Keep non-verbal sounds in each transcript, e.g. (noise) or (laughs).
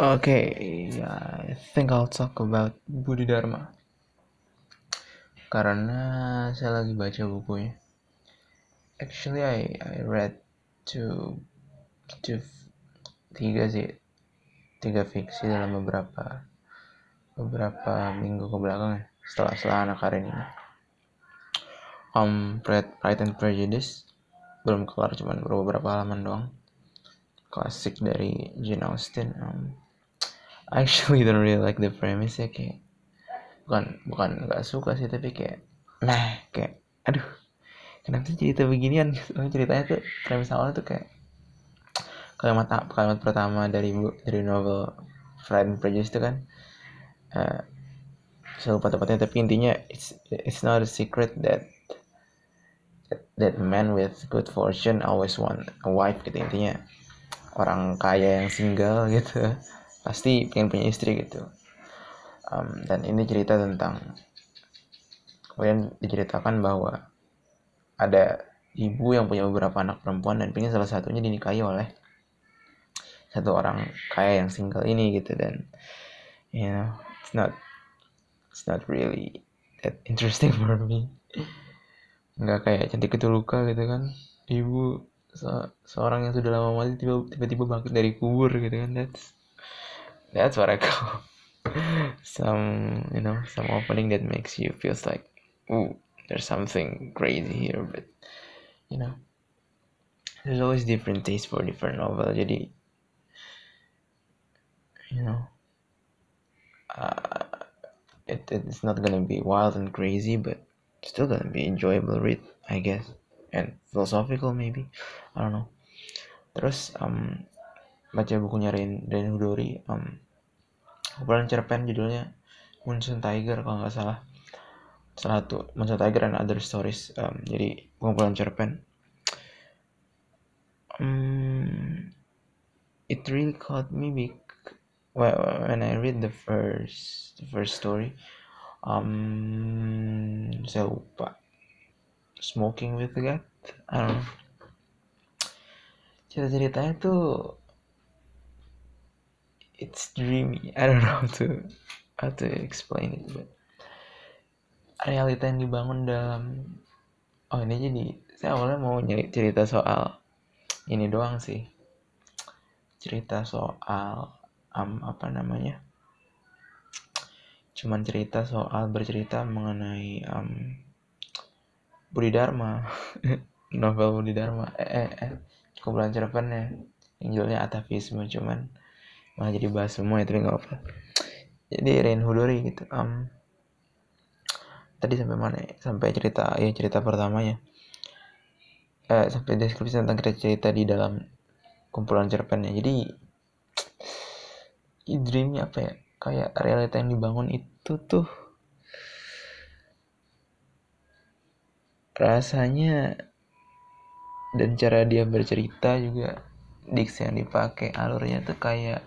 Okay, I think I'll talk about Budi Dharma. Karena saya lagi baca bukunya. Actually, I I read two, two tiga sih, tiga fiksi dalam beberapa beberapa minggu ke belakang ya, setelah setelah anak hari ini. Um, Pride, Pride and Prejudice belum keluar cuman beberapa halaman doang. Klasik dari Jane Austen. Um, Actually (laughs) don't really like the premise ya kayak bukan bukan nggak suka sih tapi kayak nah kayak aduh kenapa sih cerita beginian? (laughs) Ceritanya tuh premis awalnya tuh kayak kalimat kalimat pertama dari dari novel Pride and Prejudice itu kan uh, saya lupa tepatnya tapi intinya it's it's not a secret that that man with good fortune always want a wife gitu. Intinya orang kaya yang single (laughs) gitu pasti pengen punya istri gitu um, dan ini cerita tentang kemudian diceritakan bahwa ada ibu yang punya beberapa anak perempuan dan pengen salah satunya dinikahi oleh satu orang kaya yang single ini gitu dan you know it's not it's not really that interesting for me nggak kayak cantik itu luka gitu kan ibu se seorang yang sudah lama mati tiba-tiba bangkit dari kubur gitu kan that's that's what I call (laughs) some you know some opening that makes you feels like ooh there's something crazy here but you know there's always different taste for different novel jadi you know uh, it, it's not gonna be wild and crazy but still gonna be enjoyable read I guess and philosophical maybe. I don't know. Terus um, baca bukunya Rain, Rain Hudori um, kumpulan cerpen judulnya Moonstone Tiger kalau nggak salah. Salah satu Moonstone Tiger and Other Stories um, jadi kumpulan cerpen. Um, it really caught me big when I read the first the first story um, saya lupa. Smoking with God I don't know. Cerita-ceritanya tuh it's dreamy. I don't know how to how to explain it but realita yang dibangun dalam oh ini jadi saya awalnya mau nyari cerita soal ini doang sih. Cerita soal um, apa namanya? Cuman cerita soal bercerita mengenai um, Budi Dharma. (laughs) Novel Budi Dharma. Eh, eh, eh kumpulan cerpennya yang judulnya atavisme cuman malah jadi bahas semua itu nggak apa jadi Rain Hudori gitu um, tadi sampai mana ya? sampai cerita ya cerita pertamanya. Eh, sampai deskripsi tentang cerita, cerita di dalam kumpulan cerpennya. Jadi (tsk) dreamnya apa ya? Kayak realita yang dibangun itu tuh rasanya dan cara dia bercerita juga diksi yang dipakai alurnya tuh kayak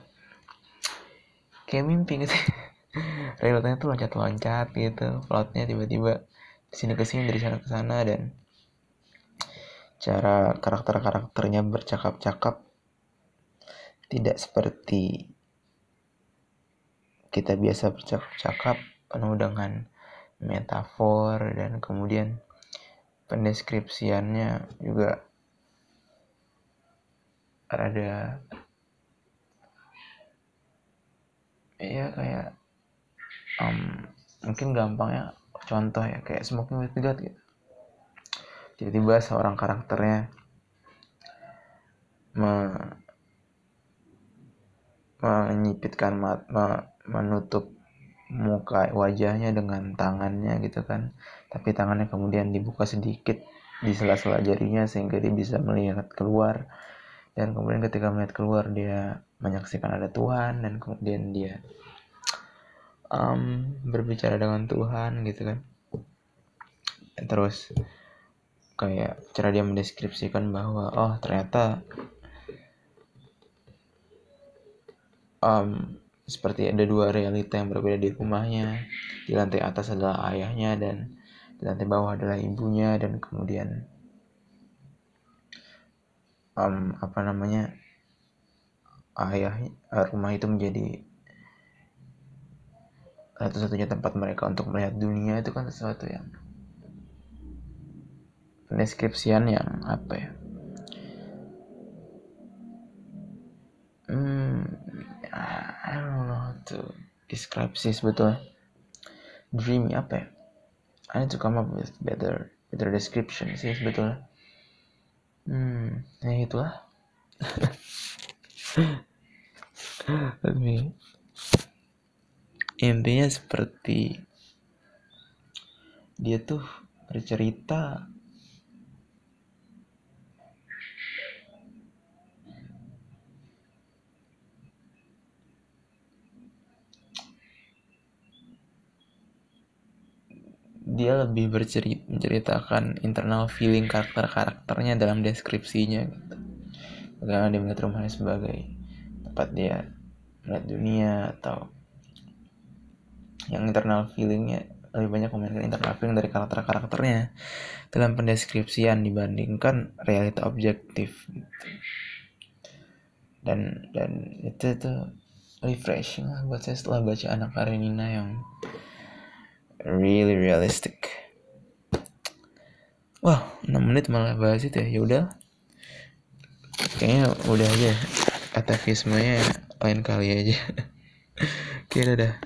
kayak mimpi gitu. (laughs) Realitanya tuh loncat-loncat gitu plotnya tiba-tiba sini ke sini dari sana ke sana dan cara karakter-karakternya bercakap-cakap tidak seperti kita biasa bercakap-cakap penuh dengan metafor dan kemudian pendeskripsiannya juga rada iya kayak um, mungkin gampangnya contoh ya kayak smoking with God gitu. Tiba-tiba seorang karakternya me, menyipitkan mat, me, menutup muka wajahnya dengan tangannya gitu kan. Tapi tangannya kemudian dibuka sedikit di sela-sela jarinya sehingga dia bisa melihat keluar. Dan kemudian ketika melihat keluar dia menyaksikan ada Tuhan dan kemudian dia um, berbicara dengan Tuhan gitu kan. Terus kayak cara dia mendeskripsikan bahwa oh ternyata um, seperti ada dua realita yang berbeda di rumahnya. Di lantai atas adalah ayahnya dan di lantai bawah adalah ibunya dan kemudian um, apa namanya ayah rumah itu menjadi satu-satunya tempat mereka untuk melihat dunia itu kan sesuatu yang pendeskripsian yang apa ya? Hmm I don't know how to describe sih sebetulnya. Dreamy apa ya? I need to come up with better better description sih sebetulnya. Hmm ya itulah (laughs) intinya seperti dia tuh bercerita dia lebih bercerita menceritakan internal feeling karakter-karakternya dalam deskripsinya gitu. Bagaimana dia melihat rumahnya sebagai tempat dia melihat dunia atau yang internal feelingnya? Lebih banyak memainkan internal feeling dari karakter-karakternya dalam pendeskripsian dibandingkan realita objektif gitu. dan dan itu tuh refreshing lah buat saya setelah baca anak Karenina yang really realistic. Wah 6 menit malah bahas itu ya. Yaudah kayaknya udah aja atavismenya lain kali aja. (laughs) Oke dadah